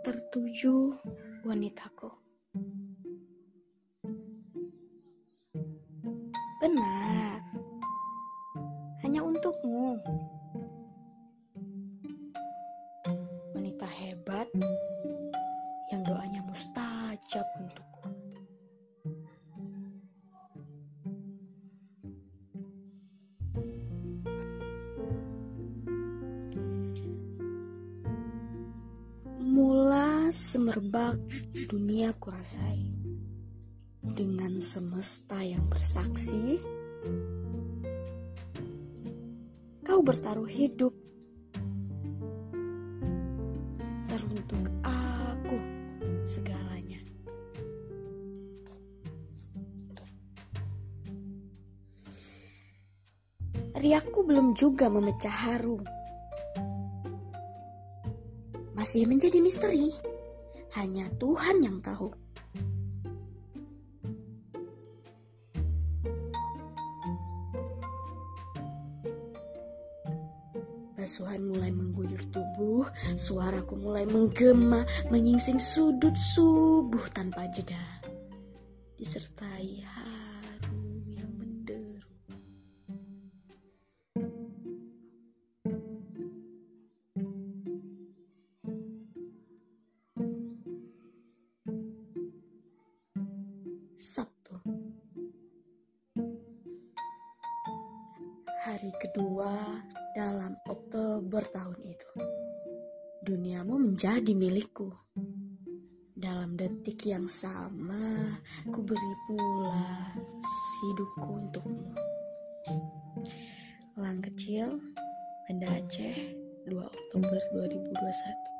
tertuju wanitaku. Benar, hanya untukmu. Wanita hebat yang doanya mustajab untukku. Semerbak dunia kurasai dengan semesta yang bersaksi kau bertaruh hidup. Teruntuk aku segalanya. Riakku belum juga memecah haru. Masih menjadi misteri. Hanya Tuhan yang tahu. Basuhan mulai mengguyur tubuh, suaraku mulai menggema, menyingsing sudut subuh tanpa jeda. Disertai haru Sabtu. Hari kedua dalam Oktober tahun itu. Duniamu menjadi milikku. Dalam detik yang sama, ku beri pula hidupku untukmu. Lang kecil, Banda Aceh, 2 Oktober 2021.